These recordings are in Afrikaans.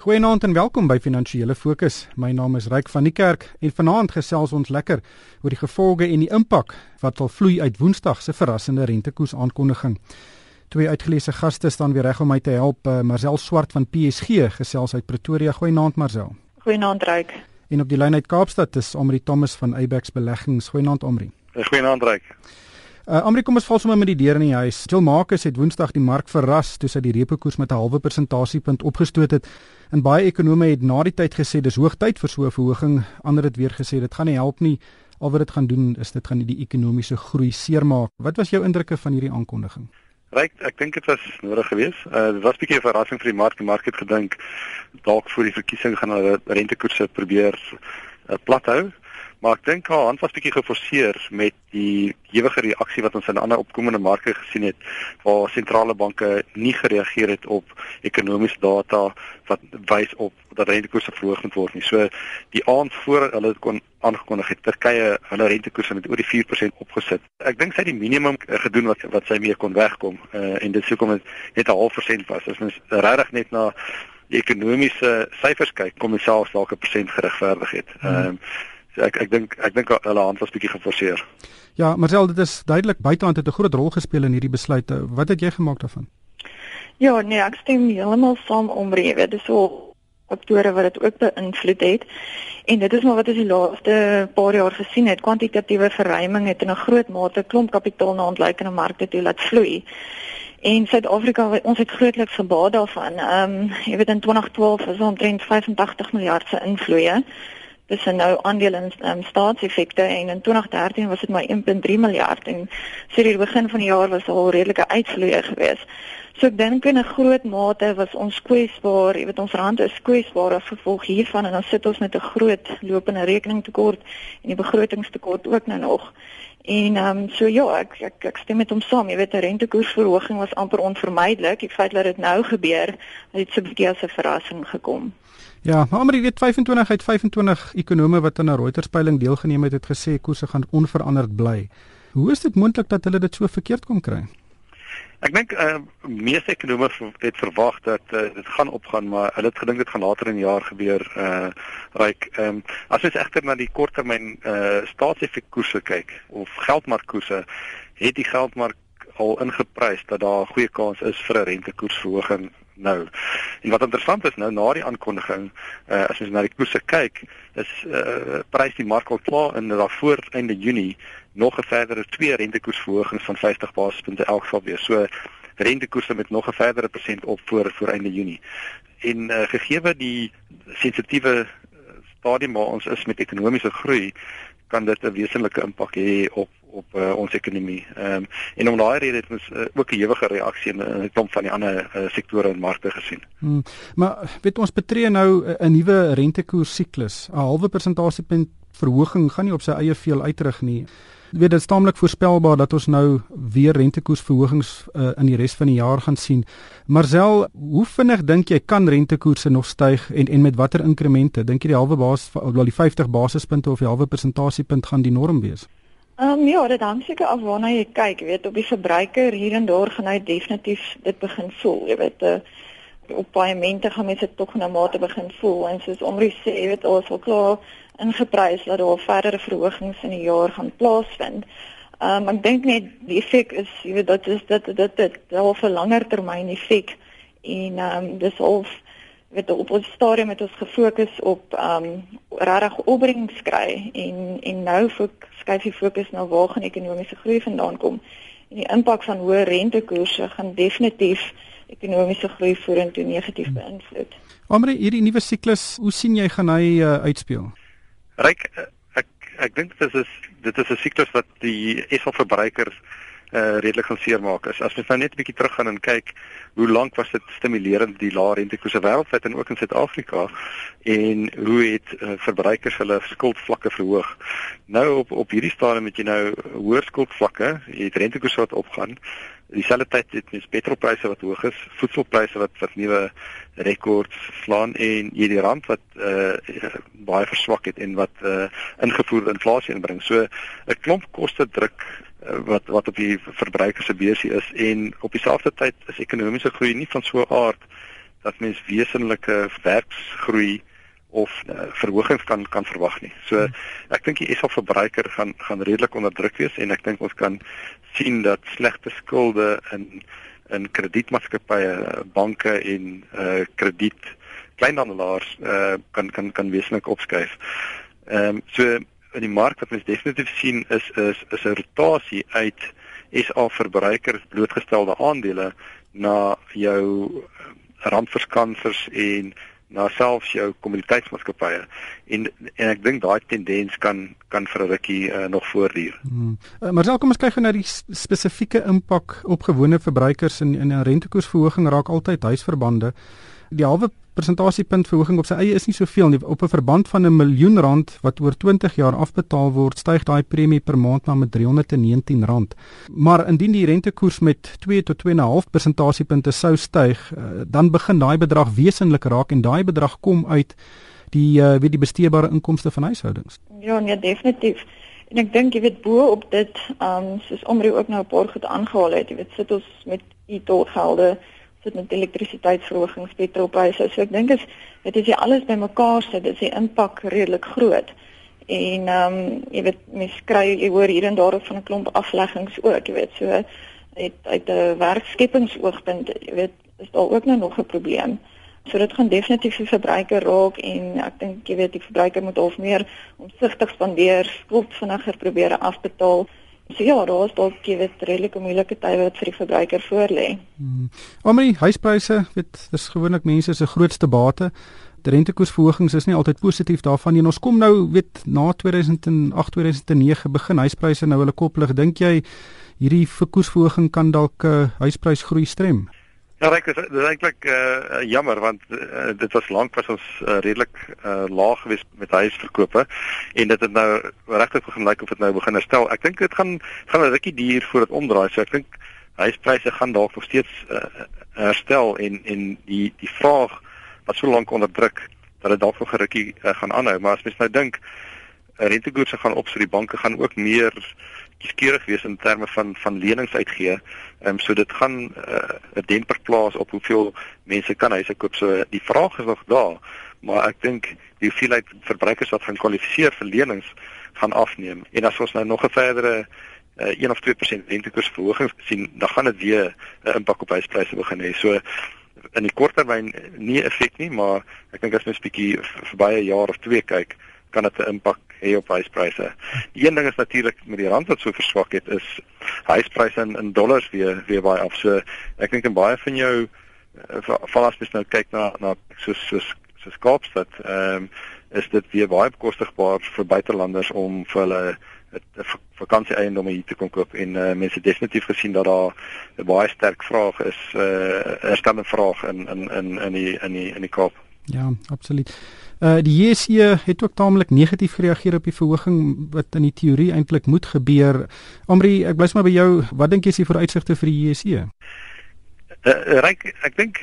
Goeienaand en welkom by Finansiële Fokus. My naam is Ryk van die Kerk en vanaand gesels ons lekker oor die gevolge en die impak wat sal vloei uit Woensdag se verrassende rentekoers aankondiging. Twee uitgeleese gaste staan weer reg om my te help. Uh, Marcel Swart van PSG gesels uit Pretoria. Goeienaand Marcel. Goeienaand Ryk. En op die lyn uit Kaapstad is Omri Thomas van Abex Beleggings. Goeienaand Omri. Goeienaand Ryk. Uh, Amrie, kom ons val sommer met die deur in die huis. Jill Marcus het Woensdag die mark verras toe sy die repo koers met 'n halwe persentasiepunt opgestoot het. En baie ekonome het na die tyd gesê dis hoogtyd vir so 'n verhoging. Ander het weer gesê dit gaan nie help nie. Al wat dit gaan doen is dit gaan die ekonomiese groei seermaak. Wat was jou indrukke van hierdie aankondiging? Ryk, ek dink dit was nodig geweest. Uh dit was 'n bietjie 'n verrassing vir die mark. Die mark het gedink dalk voor die verkiesing gaan hulle rentekoerse probeer uh, plat hou. Maar ek dink haar hand was bietjie geforseer met die ewige reaksie wat ons in ander opkomende marke gesien het waar sentrale banke nie gereageer het op ekonomiese data wat wys op dat rentekoerse verhoog moet word nie. So die aand voor hulle kon aangekondig het Turkye hulle rentekoerse met oor die 4% opgesit. Ek dink sy het die minimum gedoen wat wat sy mee kon wegkom uh, en dit sou kom net 'n half persent was. As mens regtig net na die ekonomiese syfers kyk, kom dit selfs dalk 'n persent geregverdig het. Ehm mm. um, So ek ek dink ek dink hulle hand was bietjie geforseer. Ja, Marcel, dit is duidelik buitehand het 'n groot rol gespeel in hierdie besluit. Wat het jy gemaak daarvan? Ja, nee, ek stem heeltemal saam om rewe. Dit is so faktore wat dit ook beïnvloed het. En dit is maar wat ons die laaste paar jaar gesien het. Kwantitatiewe verruiming het in 'n groot mate klomp kapitaal na ontleikende markte toe laat vloei. En Suid-Afrika ons het grootliks gebaat daarvan. Ehm um, jy weet in 2012 was omtrent 85 miljard se invloeye tussen nou aandele en um, staatseffekte en in 2013 was dit maar 1.3 miljard en so die begin van die jaar was al redelike uitvloeye geweest. So ek dink in 'n groot mate was ons kwesbaar, jy weet ons rand is kwesbaar as gevolg hiervan en dan sit ons met 'n groot lopende rekeningtekort en die begrotingstekort ook nou nog. En ehm um, so ja, ek, ek ek stem met hom saam. Jy weet 'n rentekoersverhoging was amper onvermydelik. Die feit dat dit nou gebeur, het so 'n bietjie as 'n verrassing gekom. Ja, maar maar jy weet 25 uit 25 ekonome wat aan 'n Reuters peiling deelgeneem het, het gesê koerse gaan onveranderd bly. Hoe is dit moontlik dat hulle dit so verkeerd kon kry? Ek dink uh meeste ekonome het verwag dat uh, dit gaan opgaan, maar hulle het gedink dit gaan later in die jaar gebeur. Uh ryk ehm um, as ons egter na die korttermyn uh staatseffekkoerse kyk of geldmarkkoerse, het die geldmark al ingeprys dat daar 'n goeie kans is vir 'n rentekoersverhoging nou. En wat interessant is nou na die aankondiging, uh, as ons na die koerse kyk, is uh, prys die mark al klaar in dat voor einde Junie nog 'n verdere twee rentekoersverhogings van 50 basispunte elk sal wees. So rentekoerse met nog 'n verdere persent op voor voor einde Junie. En uh, gegee die sensitiewe stadium waar ons is met ekonomiese groei, kan dit 'n wesenlike impak hê op op uh, ons ekonomie. Ehm um, en om daai rede het ons uh, ook 'n ewige reaksie in 'n klomp van die ander uh, sektore en markte gesien. Hmm, maar weet ons betree nou 'n nuwe rentekoers siklus. 'n Halwe persentasiepunt verhoging gaan nie op sy eie veel uitrig nie. Weet dit staamlik voorspelbaar dat ons nou weer rentekoersverhogings uh, in die res van die jaar gaan sien. Marcel, hoe vinnig dink jy kan rentekoerse nog styg en en met watter inkremente? Dink jy die halwe basis wel die 50 basispunte of die halwe persentasiepunt gaan die norm wees? Ehm um, ja, dit hang seker af waarna jy kyk, jy weet, op die verbruiker hier en daar gaan hy definitief dit begin voel, jy weet, uh, op paemente gaan mense tog na mate begin voel en soos Omri sê, jy weet, ons al klaar ingeprys dat daar verdere verhogings in die jaar gaan plaasvind. Ehm um, ek dink net die effek is, jy weet, dit is dit dit dit wel 'n langer termyn effek en ehm um, dis al weet op ons stadium het ons gefokus op ehm um, regtig opbrengs kry en en nou skuif die fokus na waar gaan ekonomiese groei vandaan kom en die impak van hoë rentekoerse gaan definitief ekonomiese groei vorentoe negatief hmm. beïnvloed. Omre hierdie nuwe siklus, hoe sien jy gaan hy uh, uitspeel? Ryk ek ek dink dit is dit is 'n siklus wat die esel verbruikers uh, redelik gaan seermaak is. As jy nou net 'n bietjie teruggaan en kyk hoe lank was dit stimulerend die lae rentekoerse wêreldwyd en ook in Suid-Afrika en hoe het uh, verbruikers hulle skuldvlakke verhoog. Nou op op hierdie stadium het jy nou hoër skuldvlakke, jy het rentekoerse wat opgaan. Dieselfde tyd het mens petrolpryse wat hoog is, voedselpryse wat wat nuwe rekords slaan en jy die rand wat uh, baie verswak het en wat uh, ingevoerde inflasie inbring. So 'n klomp koste druk wat wat op die verbruiker se beursie is en op dieselfde tyd is ekonomiese groei nie van so 'n aard dat mens wesenlike werksgroei of uh, verhogings kan kan verwag nie. So hmm. ek dink die SA verbruiker gaan gaan redelik onder druk wees en ek dink ons kan sien dat slegte skulde in in kredietmaatskappye, banke en uh krediet kleinhandelaars uh kan kan kan wesentlik opskuif. Ehm um, so in die mark wat ons definitief sien is is is 'n rotasie uit SA verbruikers blootgestelde aandele na jou randverskansers en na selfs jou kommoditeitsmaatskappye en en ek dink daai tendens kan kan vir 'n rukkie uh, nog voortduur. Hmm. Uh, maar selfs kom ons kyk gou na die spesifieke impak op gewone verbruikers in in 'n rentekoersverhoging raak altyd huisverbande. Die halwe persentasiepunt verhoging op sy eie is nie soveel nie. Op 'n verband van 'n miljoen rand wat oor 20 jaar afbetaal word, styg daai premie per maand na met R319. Maar indien die rentekoers met 2 tot 2.5 persentasiepunte sou styg, eh, dan begin daai bedrag wesentlik raak en daai bedrag kom uit die uh, weet die besteedbare inkomste van huishoudings. Ja, nee, definitief. En ek dink jy weet bo op dit, ehm um, soos Omri ook nou 'n paar goed aangehaal het, jy weet sit ons met e-tol gelde sit met elektrisiteitsverhogings, petrolpryse. So ek dink as dit as jy alles bymekaar sit, is die impak redelik groot. En ehm um, jy weet mense kry jy hoor hier en daar van 'n klomp afleggings ook, jy weet, so het uit 'n werkskepingsoogpunt, jy weet, is daar ook nou nog 'n probleem. So dit gaan definitief die verbruiker raak en ek dink jy weet die verbruiker moet half meer omsigtig spandeer, skuld vinniger probeer afbetaal. So ja, daar is dalk jy weet redelike moeilike tye wat vir die verbruiker voorlê. Hmm. Omre huispryse, weet dis gewoonlik mense se grootste bate. Die rentekoersverhogings is nie altyd positief daarvan nie. Ons kom nou weet na 2008 2009 begin huispryse nou hulle kop lig. Dink jy hierdie verkoersverhoging kan dalk uh, huisprysgroei strem? Ja, ek is dit is eintlik uh, jammer want uh, dit was lank was ons uh, redelik uh, laag geweest met huisverkope en dit het nou regtig begin lyk of dit nou begin herstel. Ek dink dit gaan gaan 'n rukkie duur voordat omdraai. So ek dink huispryse gaan dalk nog steeds uh, herstel en en die die vraag wat so lank onder druk dat dit dalk nog 'n rukkie uh, gaan aanhou. Maar as mens nou dink rentekoerse gaan op, so die banke gaan ook meer kieskeurig wees in terme van van lenings uitgee. Ehm um, so dit gaan uh, 'n demper plaas op hoeveel mense kan huise koop. So die vraag is nog daar, maar ek dink die hoeveelheid verbruikers wat gaan kwalifiseer vir lenings gaan afneem. En as ons nou nog 'n verdere uh, 1 of 2% rentekoersverhoging sien, dan gaan dit weer 'n uh, impak op huispryse begin hê. So in die kort termyn nie effek nie, maar ek dink as mens bietjie verby 'n jaar of twee kyk, kan dit 'n impak hê op huispryse. Die een ding is natuurlik met die rand wat so verswak het, is huispryse in, in dollars weer weer baie af. So ek dink en baie van jou uh, val as mens nou kyk na na so so so Kaapstad, ehm um, is dit weer baie bekostigbaar vir buitelanders om vir hulle 'n vakansie eiendomme hier te kom koop en uh, mense definitief gesien dat daar 'n baie sterk vraag is, uh, 'n sterk vraag in in in in die in die in die Kaap. Ja, absoluut. Uh die JSE het ook taamlik negatief gereageer op die verhoging wat in die teorie eintlik moet gebeur. Amri, ek bly sommer by jou. Wat dink jy is die vooruitsigte vir die JSE? Uh, uh Ryk, ek dink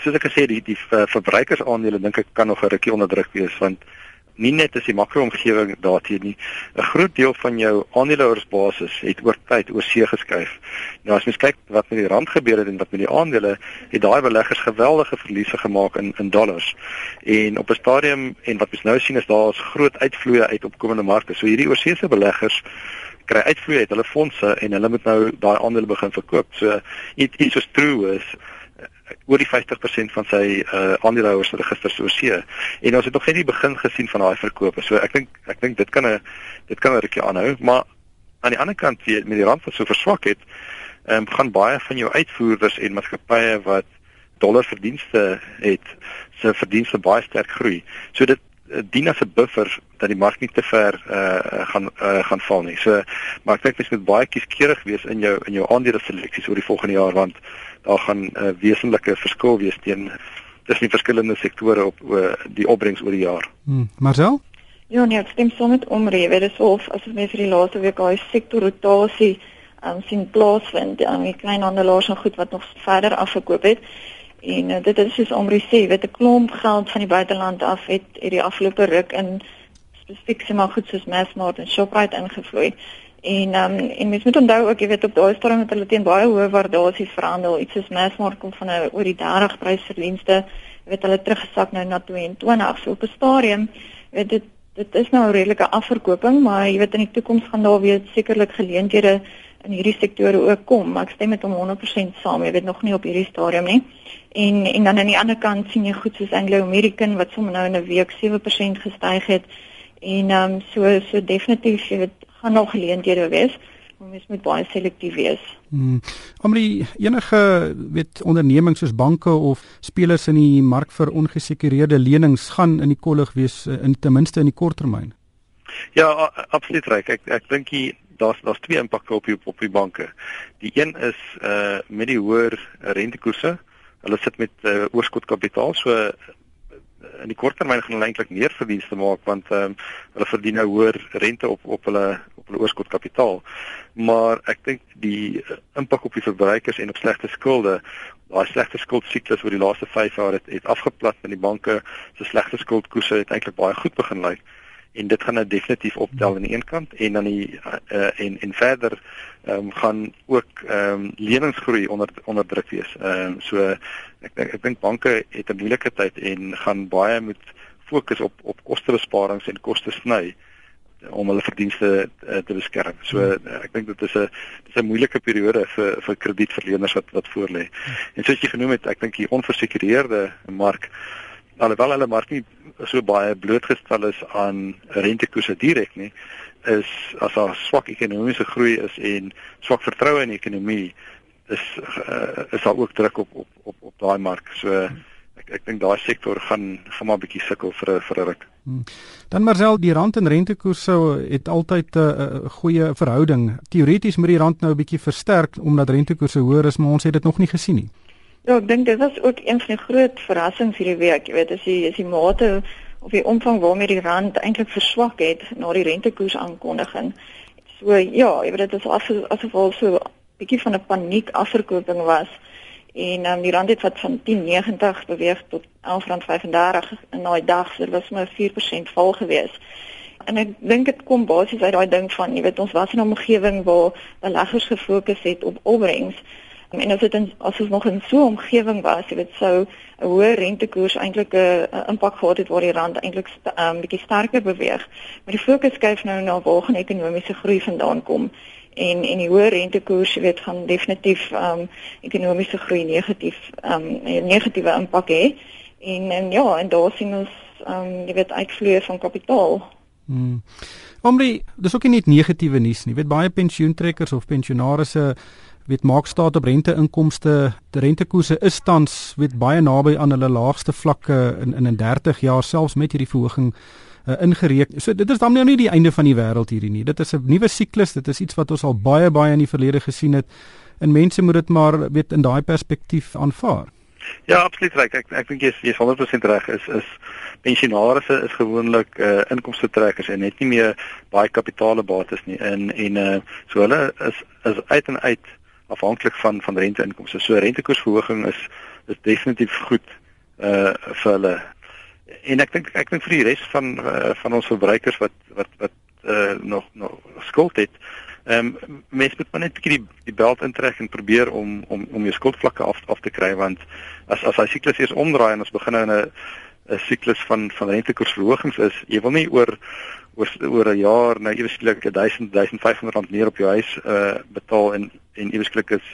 soos ek gesê die die verbruikersaandele dink ek kan nog 'n rukkie onder druk wees want nie net is die makroomgewing daarteen nie. 'n Groot deel van jou aandeelhouersbasis het oor tyd oor see geskuif. Nou as mens kyk wat met die rand gebeur het en wat met die aandele, het daai beleggers geweldige verliese gemaak in in dollars. En op 'n stadium en wat ons nou sien is daar's groot uitvloeye uit opkomende markte. So hierdie oorseese beleggers kry uitvloei uit hulle fondse en hulle moet nou daai aandele begin verkoop. So iets soos true is oor die 50% van sy uh aandeelhouers registers oor see. En ons het nog net die begin gesien van daai verkope. So ek dink ek dink dit kan 'n dit kan 'n rukkie aanhou, maar aan die ander kant weet met die rand wat so verswak het, um, gaan baie van jou uitvoerders en maatskappye wat dollar verdienste het, se verdienste baie sterk groei. So dit uh, dien as 'n buffer dat die mark nie te ver uh gaan uh, gaan val nie. So maar ek dink jy moet baie kieskeurig wees in jou in jou aandele seleksies oor die volgende jaar want daar gaan 'n uh, wesenlike verskil wees teen tussen die verskillende sektore op uh, die opbrengs oor die jaar. Hmm. Marcel? Ja, nee, ek stem saam met Omre. Dit is of as ons vir die laaste week daai sektorrotasie um, sien plaasvind, aan um, die kleinhandelaars en goed wat nog verder afgekoop het. En uh, dit is soos Omre sê, weet 'n klomp geld van die buiteland af het hierdie afgelope ruk in spesifiek se maar goed soos Massmart en Shoprite ingevloei En um, en mens moet onthou ook jy weet op daai stadium het hulle teen baie hoë waardasies verhandel. Iets soos Massmart kom van 'n oor die 30 prysverdienste. Jy weet hulle teruggesak nou na 22. So op 'n stadium weet dit dit is nou 'n redelike afverkoping, maar jy weet in die toekoms gaan daar weer sekerlik geleenthede in hierdie sektore ook kom, maar ek stem met hom 100% saam. Jy weet nog nie op hierdie stadium nie. En en dan aan die ander kant sien jy goed soos Anglo American wat sommer nou in 'n week 7% gestyg het. En ehm um, so so definitief jy weet gaan nog geleenthede wees. Maar mens moet baie selektief wees. Hmm. Omre enige weet ondernemings soos banke of spelers in die mark vir ongesekureerde lenings gaan in die kollig wees eh, in ten minste in die korttermyn. Ja, absoluut reg. Ek ek dink jy daar's daar's twee impakke op die op die banke. Die een is uh met die hoër rentekoerse. Hulle sit met uh, oorskotkapitaal, so in die korttermyn gaan hulle eintlik meer verdienste maak want ehm um, hulle verdien nou hoër rente op op hulle op hulle oorskotkapitaal. Maar ek dink die impak op die verbruikers en op slegte skulde, daai slegte skuldsiklus oor die laaste 5 jaar het, het afgeplat met die banke se slegte skuldkoerse het eintlik baie goed begin lyk. En dit gaan nou definitief optel aan die een kant en dan die uh, en en verder ehm um, gaan ook ehm um, leningsgroei onder onderdruk wees. Ehm um, so ek dink ek dink banke het 'n moeilike tyd en gaan baie moet fokus op op kostebesparings en koste sny om hulle verdienste uh, te beskerm. So uh, ek dink dit is 'n dis 'n moeilike periode vir vir kredietverleners wat wat voorlê. En soos jy genoem het, ek dink die onversekereerde mark alhoewel hulle mark nie so baie blootgestel is aan rentekoerse direk nie is as daar swak ekonomiese groei is en swak vertroue in die ekonomie is uh, is daar ook druk op op, op daai mark. So ek ek dink daai sektor gaan gaan maar bietjie sukkel vir vir 'n ruk. Hmm. Dan Marcel, die rand en rentekoerse het altyd 'n uh, goeie verhouding. Teoreties moet die rand nou 'n bietjie versterk omdat rentekoerse hoër is, maar ons het dit nog nie gesien nie. Ja, ek dink dit was ook een van die groot verrassings hierdie week. Jy weet, as jy is die mate of die omvang waarmee die rand eintlik verswak het na die rentekoers aankondiging. So ja, jy weet dit is asof asof al so 'n bietjie van 'n paniek afverkoping was en um, die rand het wat van 10.90 beweeg tot 11.35 in daai dag, so dit was maar 4% val gewees. En ek dink dit kom basies uit daai ding van jy weet ons was in 'n omgewing waar beleggers gefokus het op opbrengs En as dit in as ons nog in so 'n omgewing was, jy weet sou 'n hoë rentekoers eintlik 'n impak gehad het waar die rand eintlik 'n um, ehm, bietjie sterker beweeg. Maar die fokus skuif nou na waar gaan ekonomiese groei vandaan kom en en die hoë rentekoers, weet, gaan definitief um ekonomiese groei negatief um 'n negatiewe impak hê. En en ja, en daar sien ons um jy weet uitvloei van kapitaal. Hmm. Omre, dis ook nie net negatiewe nuus nie. Jy weet baie pensioentrekkers of pensionaarsse weet maak staat op renteinkomste. Die rentekoerse is tans weet baie naby aan hulle laagste vlakke in in 'n 30 jaar selfs met hierdie verhoging uh, ingereken. So dit is dan nou nie die einde van die wêreld hierdie nie. Dit is 'n nuwe siklus. Dit is iets wat ons al baie baie in die verlede gesien het. En mense moet dit maar weet in daai perspektief aanvaar. Ja, absoluut reg. Ek ek dink jy jy is 100% reg. Is is pensionaarse is gewoonlik uh inkomste trekkers en net nie meer baie kapitaalebates nie. En en uh so hulle is is uit en uit afhanklik van van renteinkomste. So rentekoersverhoging is is definitief goed uh vir hulle. En ek dink ek dink vir die res van uh, van ons verbruikers wat wat wat uh nog nog skuld het. Ehm um, mense moet maar net 'n bietjie die, die belt intrek en probeer om om om jou skuldvlakke af af te kry want as as hy siklus eers omdraai en ons begin nou in 'n 'n siklus van van rentekoersverhogings is, jy wil nie oor oor oor 'n jaar nou ewe skielik 1000 1500 rand meer op jou huis uh betaal en en ewe skielik is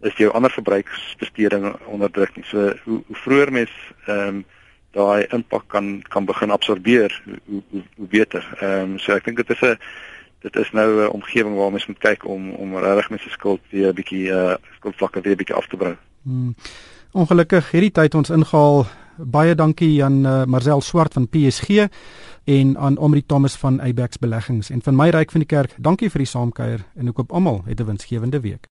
is jou ander verbruiksbesteding onder druk. So hoe hoe vroeër mens ehm um, daai impak kan kan begin absorbeer, hoe hoe, hoe beter. Ehm um, so ek dink dit is 'n dit is nou 'n omgewing waar mens moet kyk om om regtig met se skuld weer 'n bietjie uh skuldvlakke weer 'n bietjie af te bring. Hmm. Ongelukkig hierdie tyd ons ingehaal. Baie dankie aan uh, Marcel Swart van PSG en aan Omri Thomas van Abex Beleggings en van my ryk van die kerk. Dankie vir die saamkuier en ek hoop almal het 'n winsgewende week.